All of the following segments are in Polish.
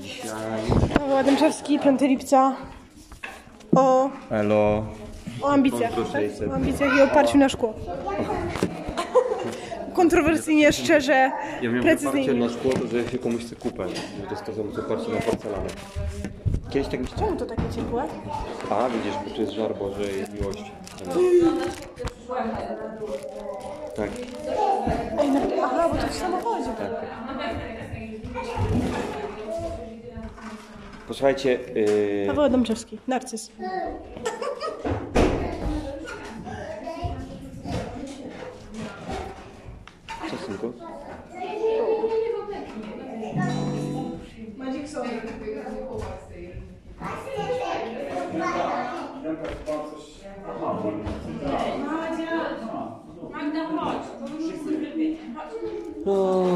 Dzisiaj... Paweł Adamczewski, 5 lipca. O, Elo. o ambicjach. Tak? O ambicjach i oparciu na szkło. Kontrowersyjnie, szczerze, Ja miałem precyzyjnie. na szkło, to że się komuś chce kupę. Że to oparcie na porcelanę. Kiedyś tak myślałem. Czemu to takie ciepłe? A, widzisz, bo to jest żar Bożej miłości. Tak, Ej, no, aha, bo to w samochodzie. tak. Posłuchajcie, yy, Paweł Adamczewski, narcyz. co synku chodź, bo już jest wybiegnie. Chodź.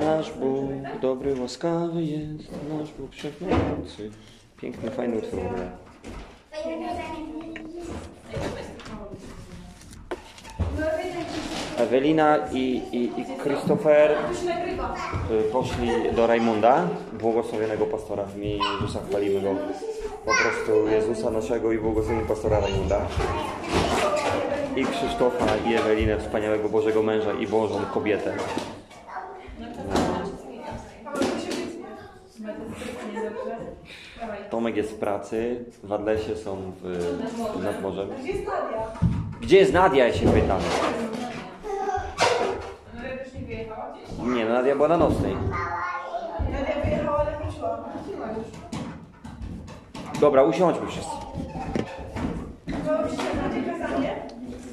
Nasz Bóg dobry, łaskawy jest, nasz Bóg wszechmogący. Piękny, fajny utwór. Ewelina i, i, i Christopher y, poszli do Rajmunda, błogosławionego pastora w imieniu Jezusa, chwalimy go. Po prostu Jezusa naszego i błogosławionego pastora Rajmunda. I Krzysztofa i Ewelinę, wspaniałego Bożego męża i Bożą kobietę. Tomek jest w pracy, w Adlesie są w, nad morzem. Gdzie jest Nadia, ja się pytam. Nadia też nie wyjechała gdzieś? Nie, no Nadia była na nocnej. Nadia wyjechała, ale wróciła. Dobra, usiądźmy wszyscy.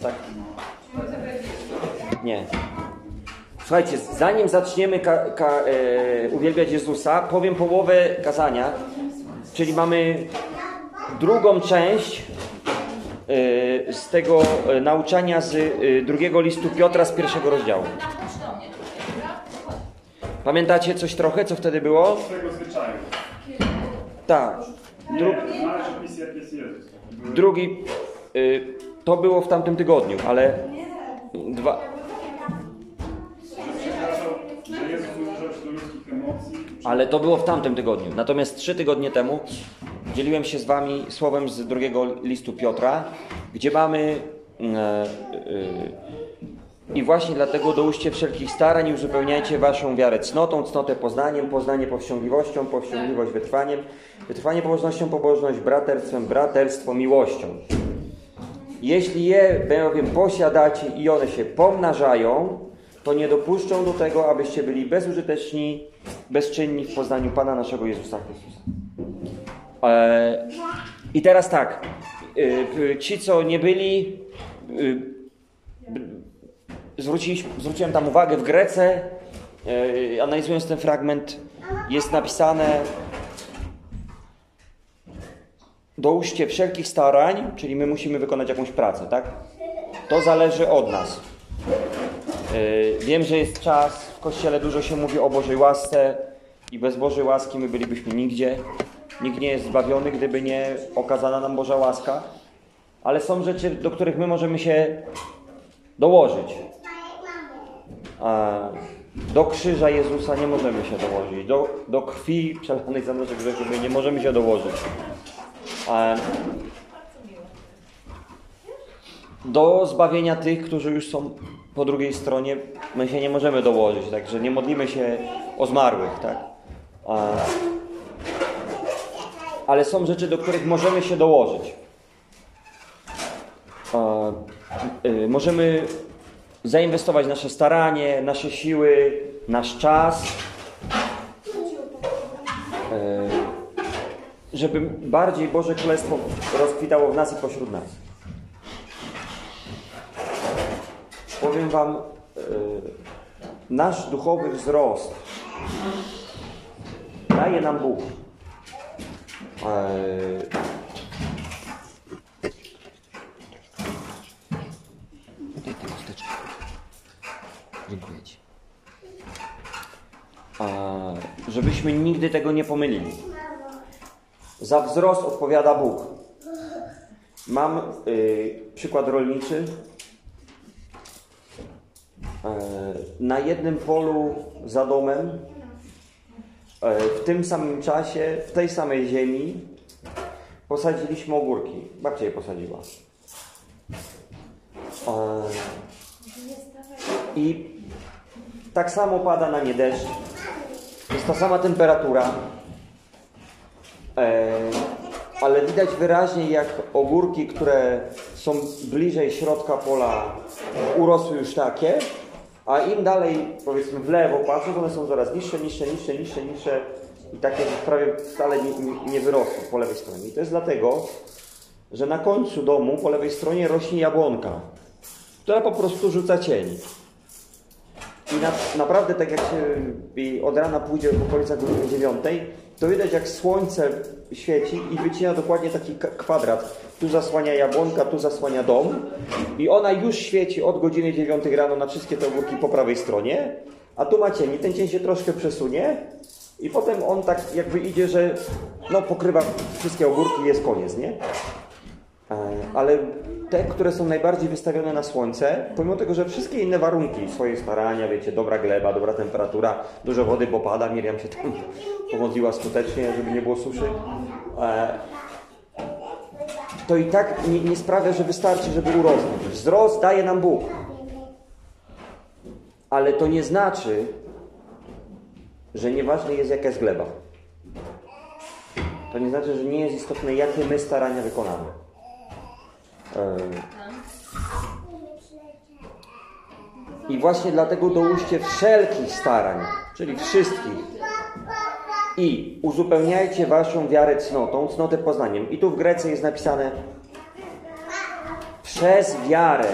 Tak. Nie. Słuchajcie, zanim zaczniemy ka, ka, e, uwielbiać Jezusa, powiem połowę kazania, czyli mamy drugą część e, z tego e, nauczania z e, drugiego listu Piotra z pierwszego rozdziału. Pamiętacie coś trochę, co wtedy było? zwyczaju. Tak. Dru, drugi, y, to było w tamtym tygodniu, ale dwa, ale to było w tamtym tygodniu. Natomiast trzy tygodnie temu dzieliłem się z wami słowem z drugiego listu Piotra, gdzie mamy e, y, i właśnie dlatego dołóżcie wszelkich starań i uzupełniajcie waszą wiarę cnotą, cnotę poznaniem, poznanie powściągliwością, powściągliwość wytrwaniem, wytrwanie pobożnością, pobożność braterstwem, braterstwo miłością. Jeśli je bowiem posiadacie i one się pomnażają, to nie dopuszczą do tego, abyście byli bezużyteczni, bezczynni w poznaniu Pana naszego Jezusa Chrystusa. E, I teraz tak, e, ci co nie byli, e, zwróciłem tam uwagę w Grece, analizując ten fragment, jest napisane dołóżcie wszelkich starań, czyli my musimy wykonać jakąś pracę, tak? To zależy od nas. Yy, Wiem, że jest czas, w Kościele dużo się mówi o Bożej łasce i bez Bożej łaski my bylibyśmy nigdzie. Nikt nie jest zbawiony, gdyby nie okazana nam Boża łaska. Ale są rzeczy, do których my możemy się dołożyć. A do krzyża Jezusa nie możemy się dołożyć. Do, do krwi przelanej za nasze grzechy my nie możemy się dołożyć. A do zbawienia tych, którzy już są po drugiej stronie, my się nie możemy dołożyć, także nie modlimy się o zmarłych, tak? A, ale są rzeczy, do których możemy się dołożyć. A, y, możemy zainwestować nasze staranie, nasze siły, nasz czas. Y, żeby bardziej Boże Królestwo rozkwitało w nas i pośród nas. Powiem Wam, yy, nasz duchowy wzrost daje nam Bóg. Chusteczkę. Dziękuję Ci. Żebyśmy nigdy tego nie pomylili. Za wzrost odpowiada Bóg. Mam y, przykład rolniczy. E, Na jednym polu za domem, e, w tym samym czasie, w tej samej ziemi, posadziliśmy ogórki. Babcia je posadziła. E, I tak samo pada na nie deszcz. Jest ta sama temperatura. E, ale widać wyraźnie, jak ogórki, które są bliżej środka pola, urosły już takie, a im dalej, powiedzmy, w lewo patrzą, one są coraz niższe, niższe, niższe, niższe, niższe i takie prawie wcale nie, nie, nie po lewej stronie. I to jest dlatego, że na końcu domu, po lewej stronie, rośnie jabłonka, która po prostu rzuca cień. I na, naprawdę tak jak się od rana pójdzie w okolicach godziny 9, to widać jak słońce świeci i wycina dokładnie taki kwadrat. Tu zasłania jabłonka, tu zasłania dom i ona już świeci od godziny 9 rano na wszystkie te ogórki po prawej stronie, a tu ma cień i ten cień się troszkę przesunie i potem on tak jakby idzie, że no pokrywa wszystkie ogórki i jest koniec, nie? E, Ale te, które są najbardziej wystawione na słońce, pomimo tego, że wszystkie inne warunki, swoje starania, wiecie, dobra gleba, dobra temperatura, dużo wody, bo pada, Miriam się tam pomodliła skutecznie, żeby nie było suszy, e, to i tak nie, nie sprawia, że wystarczy, żeby urosnąć. Wzrost daje nam Bóg. Ale to nie znaczy, że nieważne jest jaka jest gleba. To nie znaczy, że nie jest istotne, jakie my starania wykonamy. I właśnie dlatego dołóżcie wszelkich starań, czyli wszystkich. I uzupełniajcie waszą wiarę cnotą, cnotę poznaniem. I tu w Grece jest napisane przez wiarę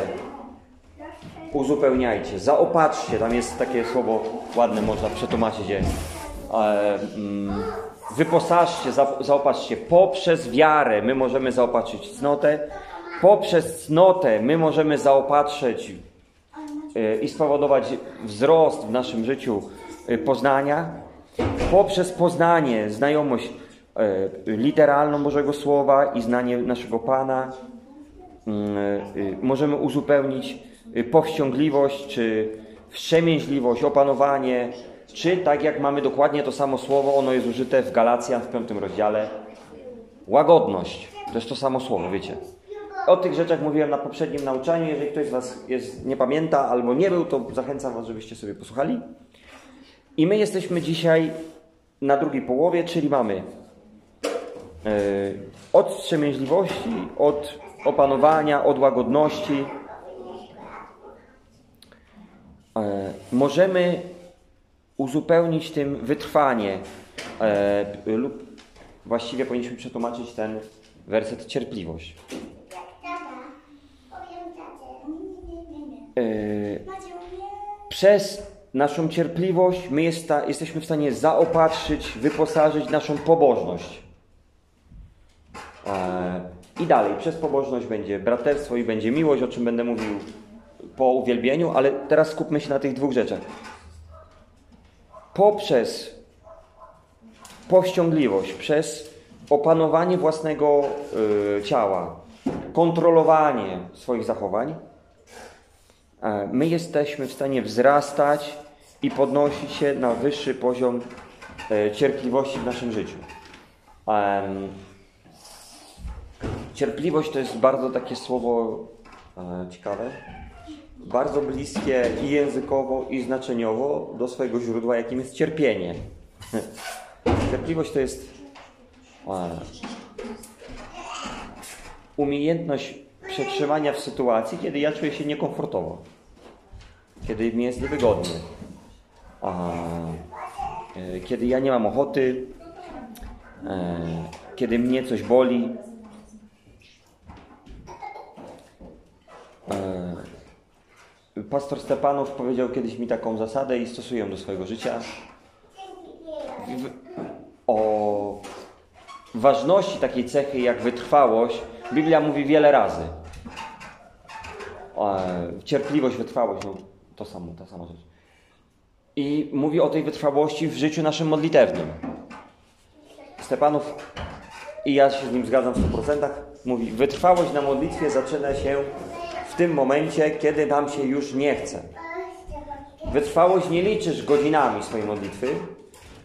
uzupełniajcie, zaopatrzcie. Tam jest takie słowo ładne, można przetłumaczyć je. E, mm, wyposażcie, za, zaopatrzcie. Poprzez wiarę my możemy zaopatrzyć cnotę. Poprzez cnotę my możemy zaopatrzyć e, i spowodować wzrost w naszym życiu e, poznania. Poprzez poznanie, znajomość e, literalną Bożego Słowa i znanie naszego Pana mm, możemy uzupełnić powściągliwość, czy wstrzemięźliwość, opanowanie, czy tak jak mamy dokładnie to samo słowo, ono jest użyte w Galacjan w piątym rozdziale, łagodność. To jest to samo słowo, wiecie. O tych rzeczach mówiłem na poprzednim nauczaniu. Jeżeli ktoś z Was jest, nie pamięta albo nie był, to zachęcam Was, żebyście sobie posłuchali. I my jesteśmy dzisiaj na drugiej połowie, czyli mamy yy, od od opanowania, od łagodności. Yy, możemy uzupełnić tym wytrwanie yy, lub właściwie powinniśmy przetłumaczyć ten werset cierpliwość. Przez naszą cierpliwość my jest sta, jesteśmy w stanie zaopatrzyć, wyposażyć naszą pobożność. E, I dalej, przez pobożność będzie braterstwo i będzie miłość, o czym będę mówił po uwielbieniu, ale teraz skupmy się na tych dwóch rzeczach. Poprzez powściągliwość, przez opanowanie własnego y, ciała, kontrolowanie swoich zachowań, e, my jesteśmy w stanie wzrastać i podnosić się na wyższy poziom e, cierpliwości w naszym życiu. Cierpliwość to jest bardzo takie słowo e, ciekawe, bardzo bliskie i językowo, i znaczeniowo do swojego źródła, jakim jest cierpienie. Cierpliwość to jest e, umiejętność przetrzymania w sytuacji, kiedy ja czuję się niekomfortowo, kiedy mi jest niewygodnie, a, e, kiedy ja nie mam ochoty, e, kiedy mnie coś boli. E, Pastor Stepanow powiedział kiedyś mi taką zasadę i stosuję ją do swojego życia. W, o ważności takiej cechy jak wytrwałość Biblia mówi wiele razy. E, cierpliwość, wytrwałość, no to samo, ta sama rzecz. I mówi o tej wytrwałości w życiu naszym modlitewnym. Stepanów, i ja się z nim zgadzam w 100%, mówi, wytrwałość na modlitwie zaczyna się w tym momencie, kiedy nam się już nie chce. Wytrwałość nie liczysz godzinami swojej modlitwy.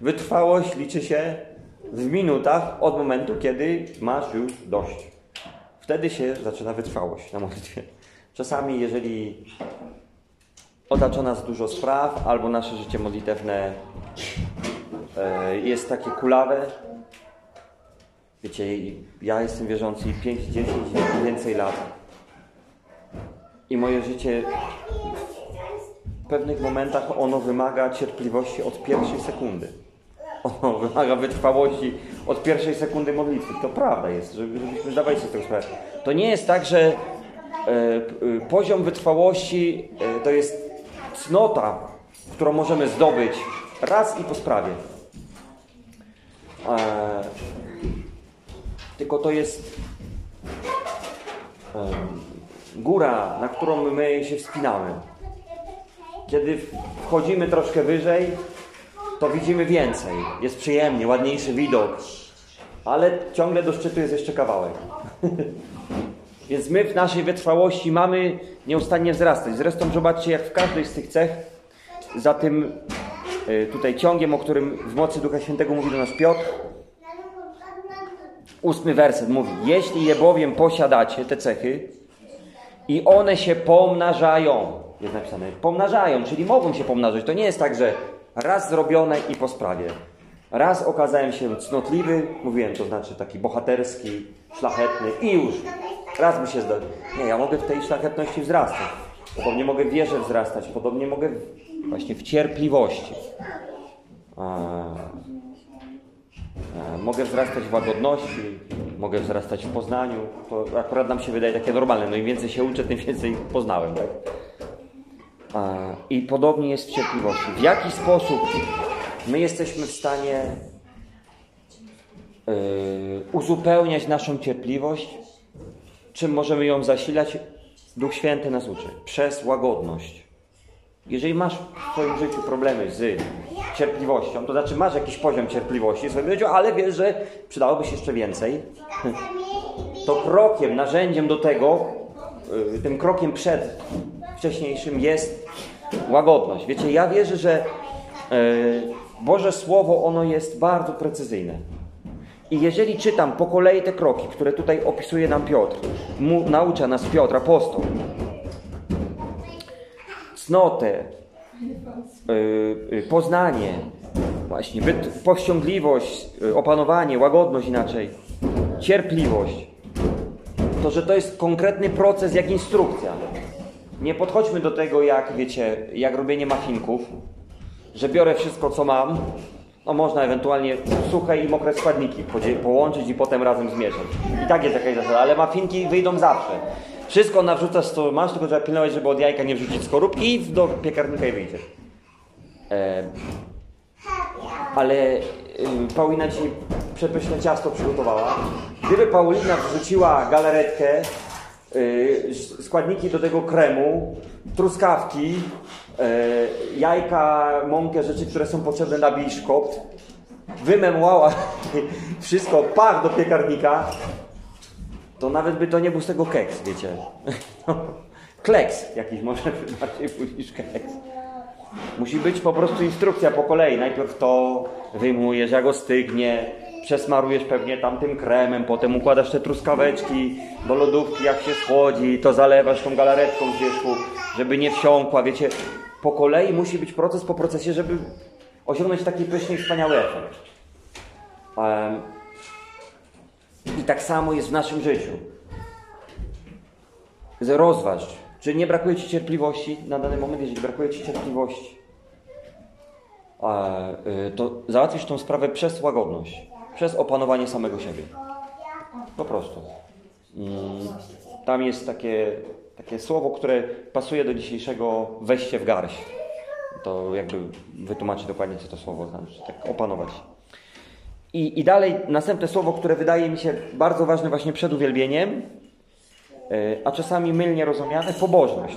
Wytrwałość liczy się w minutach od momentu, kiedy masz już dość. Wtedy się zaczyna wytrwałość na modlitwie. Czasami, jeżeli otacza nas dużo spraw, albo nasze życie modlitewne e, jest takie kulawe, wiecie, ja jestem wierzący 5, 10 i więcej lat. I moje życie w pewnych momentach ono wymaga cierpliwości od pierwszej sekundy. Ono wymaga wytrwałości od pierwszej sekundy modlitwy. To prawda jest, żeby- żebyśmy zdawali sobie z sprawę. To nie jest tak, że poziom wytrwałości e, to jest cnota, którą możemy zdobyć raz i po sprawie. E, tylko to jest e, góra, na którą my się wspinamy. Kiedy wchodzimy troszkę wyżej, to widzimy więcej. Jest przyjemnie, ładniejszy widok, ale ciągle do szczytu jest jeszcze kawałek. Więc my w naszej wytrwałości mamy nieustannie wzrastać. Zresztą zobaczcie, jak w każdej z tych cech, za tym y, tutaj ciągiem, o którym w mocy Ducha Świętego mówi do nas Piotr, ósmy werset mówi, jeśli je bowiem posiadacie, te cechy, i one się pomnażają, jest napisane, pomnażają, czyli mogą się pomnażać. To nie jest tak, że raz zrobione i po sprawie. Raz okazałem się cnotliwy, mówiłem, to znaczy taki bohaterski, szlachetny i już. Raz mi się zda. Nie, ja mogę w tej szlachetności wzrastać. Podobnie mogę w wierze wzrastać, podobnie mogę właśnie w cierpliwości. A, Mogę wzrastać w łagodności, mogę wzrastać w poznaniu. To akurat nam się wydaje takie normalne. No im więcej się uczę, tym więcej poznałem. Tak? I podobnie jest w cierpliwości. W jaki sposób my jesteśmy w stanie e, uzupełniać naszą cierpliwość? Czym możemy ją zasilać? Duch Święty nas uczy. Przez łagodność. Jeżeli masz w swoim życiu problemy z cierpliwością, to znaczy masz jakiś poziom cierpliwości w swoim życiu, ale wiesz, że przydałoby się jeszcze więcej, to krokiem, narzędziem do tego, y, tym krokiem przed wcześniejszym jest łagodność. Wiecie, ja wierzę, że y, Boże Słowo, ono jest bardzo precyzyjne. I jeżeli czytam po kolei te kroki, które tutaj opisuje nam Piotr, mu, naucza nas Piotr, apostoł, cnotę, y, y, poznanie, właśnie wyt- powściągliwość, y, opanowanie, łagodność inaczej, cierpliwość, to że to jest konkretny proces jak instrukcja. Nie podchodźmy do tego jak, wiecie, jak robienie mafinków, że biorę wszystko co mam, no można ewentualnie suche i mokre składniki połączyć i potem razem zmieszać. I tak jest jakaś zasada, ale mafinki wyjdą zawsze. Wszystko nawrzucasz co masz, tylko trzeba pilnować, żeby od jajka nie wrzucić skorupki i do piekarnika i wyjdzie. E, ale y, Paulina ci przepyszne ciasto przygotowała. Gdyby Paulina wrzuciła galaretkę, y, składniki do tego kremu, truskawki, jajka, mąkę, rzeczy, które są potrzebne na biszkopt, wymemłała wszystko, pach do piekarnika, to nawet by to nie był z tego keks, wiecie. Kleks jakiś może bardziej niż keks. Musi być po prostu instrukcja po kolei. Najpierw to wyjmujesz, jak ostygnie, przesmarujesz pewnie tamtym kremem, potem układasz te truskaweczki do lodówki, jak się schłodzi, to zalewasz tą galaretką z wierzchu, żeby nie wsiąkła, wiecie. Po kolei musi być proces po procesie, żeby osiągnąć taki pyszny i wspaniały efekt. Em, I tak samo jest w naszym życiu. Rozważ, czy nie brakuje Ci cierpliwości na dany moment? Jeżeli brakuje Ci cierpliwości, a, y, to załatwisz tą sprawę przez łagodność, przez opanowanie samego siebie. Po prostu. Mm, Tam jest takie, takie słowo, które pasuje do dzisiejszego wejście w garść. To jakby wytłumaczyć dokładnie, co to słowo znaczy. Tak opanować. I, I dalej następne słowo, które wydaje mi się bardzo ważne właśnie przed uwielbieniem, y, a czasami mylnie rozumiane, pobożność.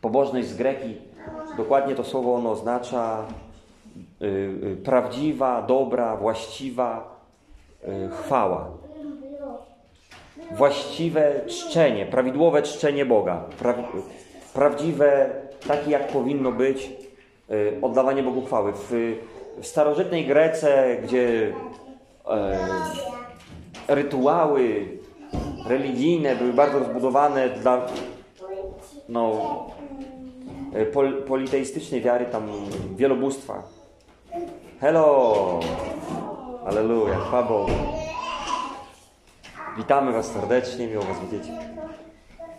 Pobożność z greki, dokładnie to słowo ono oznacza y, y, prawdziwa, dobra, właściwa chwała. Właściwe czczenie, prawidłowe czczenie Boga. Pra, prawdziwe, takie jak powinno być y, oddawanie Bogu chwały. W, w starożytnej Grece, gdzie e, rytuały religijne były bardzo rozbudowane dla no, e, pol, politeistycznej wiary, tam wielobóstwa. Hello! Aleluja, chwała Bogu. Witamy Was serdecznie, miło Was widzieć.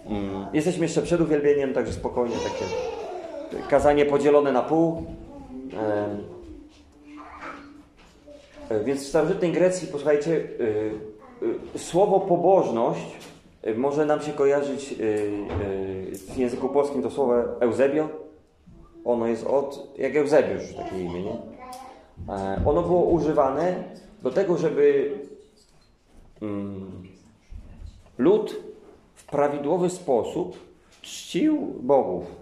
Mm, Jesteśmy jeszcze przed uwielbieniem, także spokojnie, takie kazanie podzielone na pół. E, Więc w starożytnej Grecji, posłuchajcie, y, y, słowo pobożność może nam się kojarzyć w języku polskim to słowo Eusebio. Ono jest od, jak Eusebiusz, takie imię, nie? E, Ono było używane do tego, żeby lud w prawidłowy sposób czcił bogów.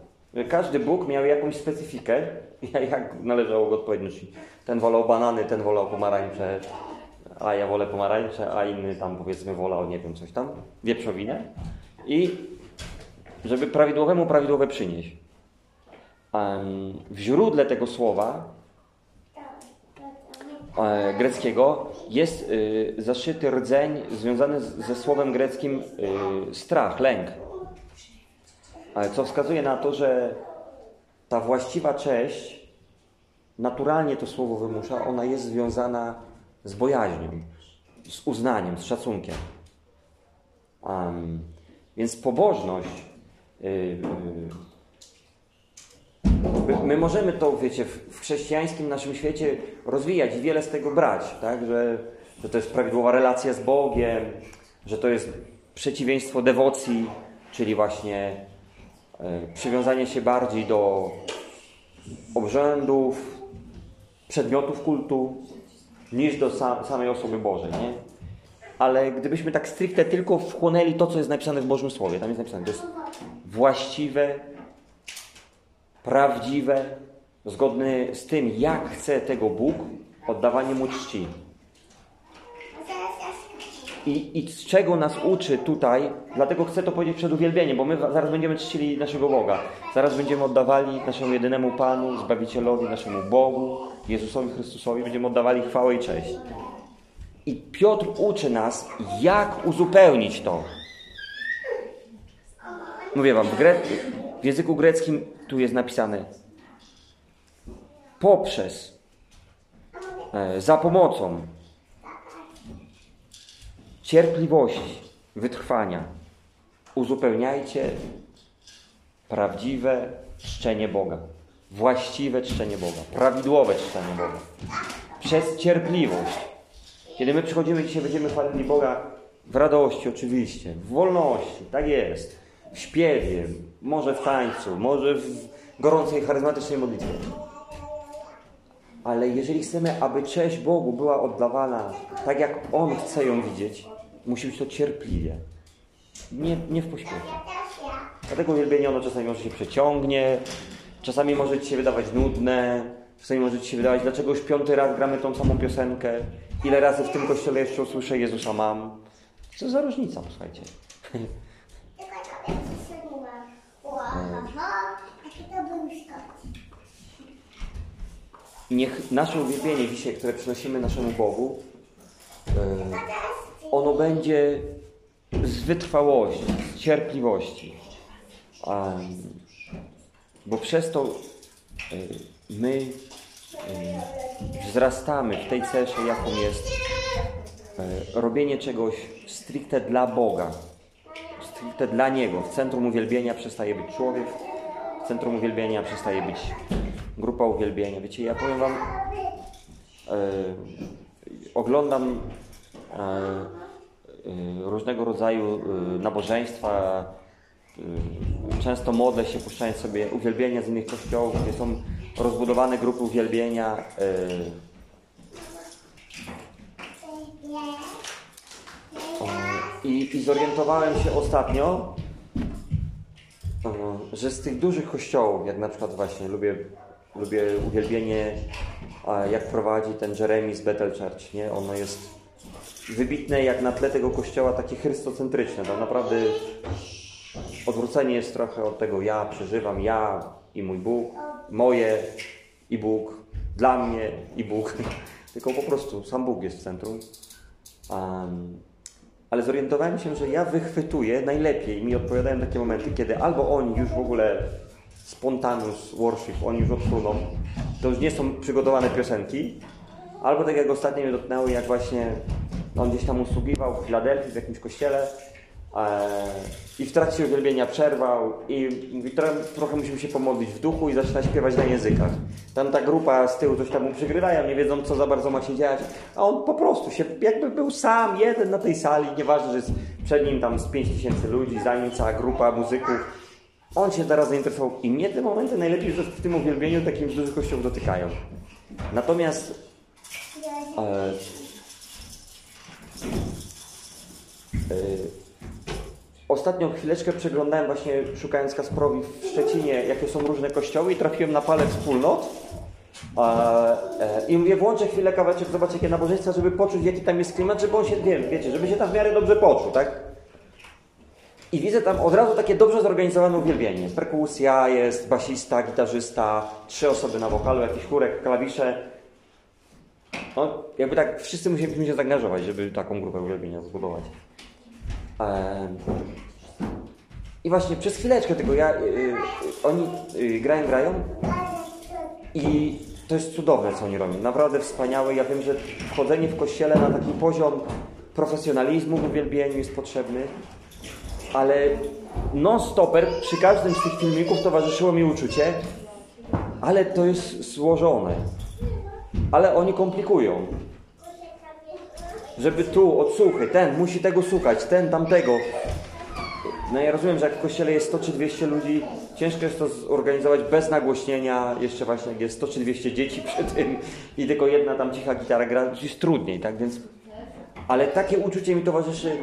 Każdy Bóg miał jakąś specyfikę, jak należało go odpowiednio czcić. Ten wolał banany, ten wolał pomarańcze, a ja wolę pomarańcze, a inny tam powiedzmy wolał, nie wiem, coś tam, wieprzowinę. I żeby prawidłowemu prawidłowe przynieść. W źródle tego słowa e, greckiego jest y, zaszyty rdzeń związany z, ze słowem greckim y, strach, lęk. Ale co wskazuje na to, że ta właściwa cześć, naturalnie to słowo wymusza, ona jest związana z bojaźnią, z uznaniem, z szacunkiem. Em, więc pobożność. y, y, My, my możemy to, wiecie, w, chrześcijańskim naszym świecie rozwijać i wiele z tego brać, tak? Że, że to jest prawidłowa relacja z Bogiem, że to jest przeciwieństwo dewocji, czyli właśnie e, przywiązanie się bardziej do obrzędów, przedmiotów kultu, niż do sa, samej osoby Bożej, nie? Ale gdybyśmy tak stricte tylko wchłonęli to, co jest napisane w Bożym Słowie, tam jest napisane, to jest właściwe, prawdziwe, zgodne z tym, jak chce tego Bóg, oddawanie Mu czci. I, I z czego nas uczy tutaj, dlatego chcę to powiedzieć przed uwielbieniem, bo my zaraz będziemy czcili naszego Boga. Zaraz będziemy oddawali naszemu jedynemu Panu, Zbawicielowi, naszemu Bogu, Jezusowi Chrystusowi, będziemy oddawali chwałę i cześć. I Piotr uczy nas, jak uzupełnić to. Mówię wam, w, gre... w języku greckim tu jest napisane poprzez, e, za pomocą cierpliwości, wytrwania uzupełniajcie prawdziwe czczenie Boga. Właściwe czczenie Boga. Prawidłowe czczenie Boga. Przez cierpliwość. Kiedy my przychodzimy dzisiaj, będziemy chwalili Boga w radości oczywiście, w wolności, tak jest, w śpiewie, może w tańcu, może w gorącej, charyzmatycznej modlitwie. Ale jeżeli chcemy, aby cześć Bogu była oddawana tak, jak On chce ją widzieć, musi być to cierpliwie. Nie, nie w pośpiechu. Dlatego uwielbienie ono czasami może się przeciągnie, czasami może Ci się wydawać nudne, czasami może Ci się wydawać, dlaczego już piąty raz gramy tą samą piosenkę, ile razy w tym kościele jeszcze usłyszę Jezusa mam. Co za różnica, słuchajcie. Niech nasze uwielbienie dzisiaj, które przynosimy naszemu Bogu, e, ono będzie z wytrwałości, z cierpliwości. Bo przez to e, my e, wzrastamy w tej cesze, jaką jest robienie czegoś stricte dla Boga, stricte dla Niego. W centrum uwielbienia przestaje być człowiek, w centrum uwielbienia przestaje być grupa uwielbienia. Wiecie, ja powiem Wam, e, oglądam e, e, różnego rodzaju nabożeństwa, często modlę się, puszczając sobie uwielbienia z innych kościołów, gdzie są rozbudowane grupy uwielbienia. I, I zorientowałem się ostatnio, że z tych dużych kościołów, jak na przykład właśnie lubię, lubię uwielbienie, jak prowadzi ten Jeremy z Bethel Church, nie? Ono jest wybitne jak na tle tego kościoła takie chrystocentryczne. Tam naprawdę odwrócenie jest trochę od tego ja przeżywam, ja i mój Bóg, moje i Bóg, dla mnie i Bóg, tylko po prostu sam Bóg jest w centrum. Um, ale zorientowałem się, że ja wychwytuję najlepiej, mi odpowiadają takie momenty, kiedy albo oni już w ogóle spontaneous worship, oni już odsuną, to już nie są przygotowane piosenki, albo tak jak ostatnio mnie dotknęły, jak właśnie on gdzieś tam usługiwał w Filadelfii, w jakimś kościele e, i w trakcie uwielbienia przerwał i mówi, trochę musimy się pomodlić w duchu i zaczyna śpiewać na językach. Tam ta grupa z tyłu coś tam mu przygrywają, nie wiedzą co za bardzo ma się dziać, a on po prostu się, jakby był sam, jeden na tej sali, nieważne, że jest przed nim tam z 5 tysięcy ludzi, za nim cała grupa muzyków. On się teraz zainteresował i mnie te momenty najlepiej że w tym uwielbieniu takim dużych kościołach dotykają. Natomiast e, e, ostatnią chwileczkę przeglądałem właśnie szukając Kasprowi w Szczecinie, jakie są różne kościoły i trafiłem na palec wspólnot. E, I mówię, włączę chwilę kawałeczek, zobacz jakie nabożeństwa, żeby poczuć jaki tam jest klimat, żeby on się, wie, wiecie, żeby się tam w miarę dobrze poczuł, tak? I widzę tam od razu takie dobrze zorganizowane uwielbienie. Perkusja jest, basista, gitarzysta, trzy osoby na wokalu, jakiś chórek, klawisze. No, jakby tak wszyscy musieliśmy się zaangażować, żeby taką grupę uwielbienia zbudować. I właśnie przez chwileczkę tylko ja, y, y, oni y, grają, grają i to jest cudowne, co oni robią. Naprawdę wspaniałe. Ja wiem, że wchodzenie w kościele na taki poziom profesjonalizmu w uwielbieniu jest potrzebny ale non-stopper przy każdym z tych filmików towarzyszyło mi uczucie, ale to jest złożone. Ale oni komplikują. Żeby tu odsłuchy, ten musi tego słuchać, ten tamtego. No ja rozumiem, że jak w kościele jest 100 czy 200 ludzi, ciężko jest to zorganizować bez nagłośnienia, jeszcze właśnie jak jest 100 czy 200 dzieci przy tym i tylko jedna tam cicha gitara gra, jest trudniej, tak więc... Ale takie uczucie mi towarzyszy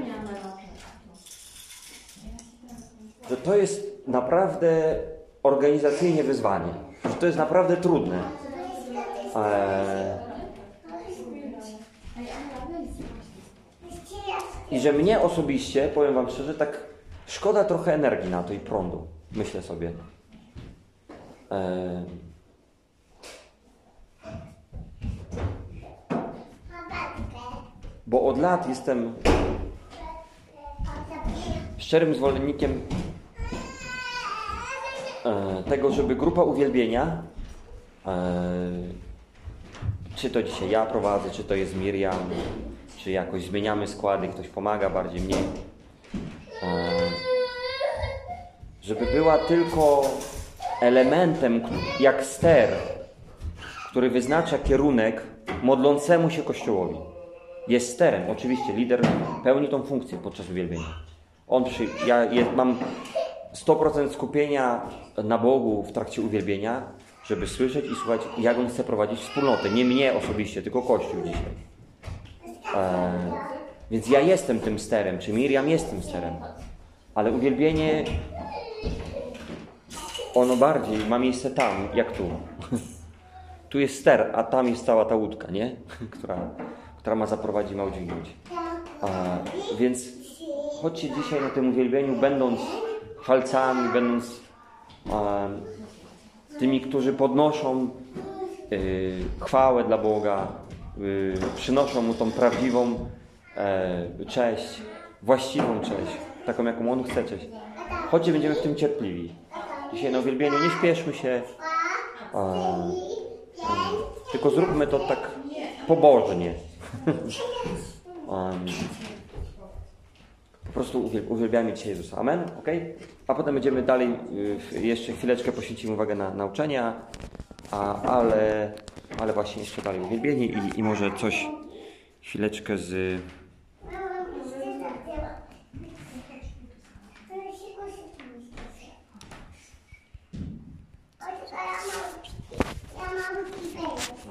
że to jest naprawdę organizacyjnie wyzwanie, że to jest naprawdę trudne. Eee... I że mnie osobiście, powiem Wam szczerze, tak szkoda trochę energii na to i prądu, myślę sobie. Eee... Bo od lat jestem szczerym zwolennikiem e, tego, żeby grupa uwielbienia, e, czy to dzisiaj ja prowadzę, czy to jest Miriam, czy jakoś zmieniamy składy, ktoś pomaga bardziej, mniej, e, żeby była tylko elementem jak ster, który wyznacza kierunek modlącemu się Kościołowi. Jest sterem, oczywiście, lider pełni tą funkcję podczas uwielbienia. On przy, ja jest, mam 100% skupienia na Bogu w trakcie uwielbienia, żeby słyszeć i słuchać, jak On chce prowadzić wspólnotę. Nie mnie osobiście, tylko Kościół dzisiaj. E, więc ja jestem tym sterem, czy Miriam jest tym sterem. Ale uwielbienie, ono bardziej ma miejsce tam, jak tu. Tu jest ster, a tam jest cała ta łódka, nie? która, która ma zaprowadzić, ma udźwignąć. E, więc chodźcie dzisiaj na tym uwielbieniu, będąc chwalcami, będąc e, tymi, którzy podnoszą y, chwałę dla Boga, y, przynoszą Mu tą prawdziwą e, cześć, właściwą cześć, taką jaką On chce cześć. Chodźcie, będziemy w tym cierpliwi. Dzisiaj na uwielbieniu nie śpieszmy się, e, tylko zróbmy to tak pobożnie. prostu uwielbiamy dzisiaj Jezusa. Amen? ok? A potem będziemy dalej, y, jeszcze chwileczkę poświęcimy uwagę na nauczenia, a, ale, ale właśnie jeszcze dalej uwielbienie i, i może coś chwileczkę z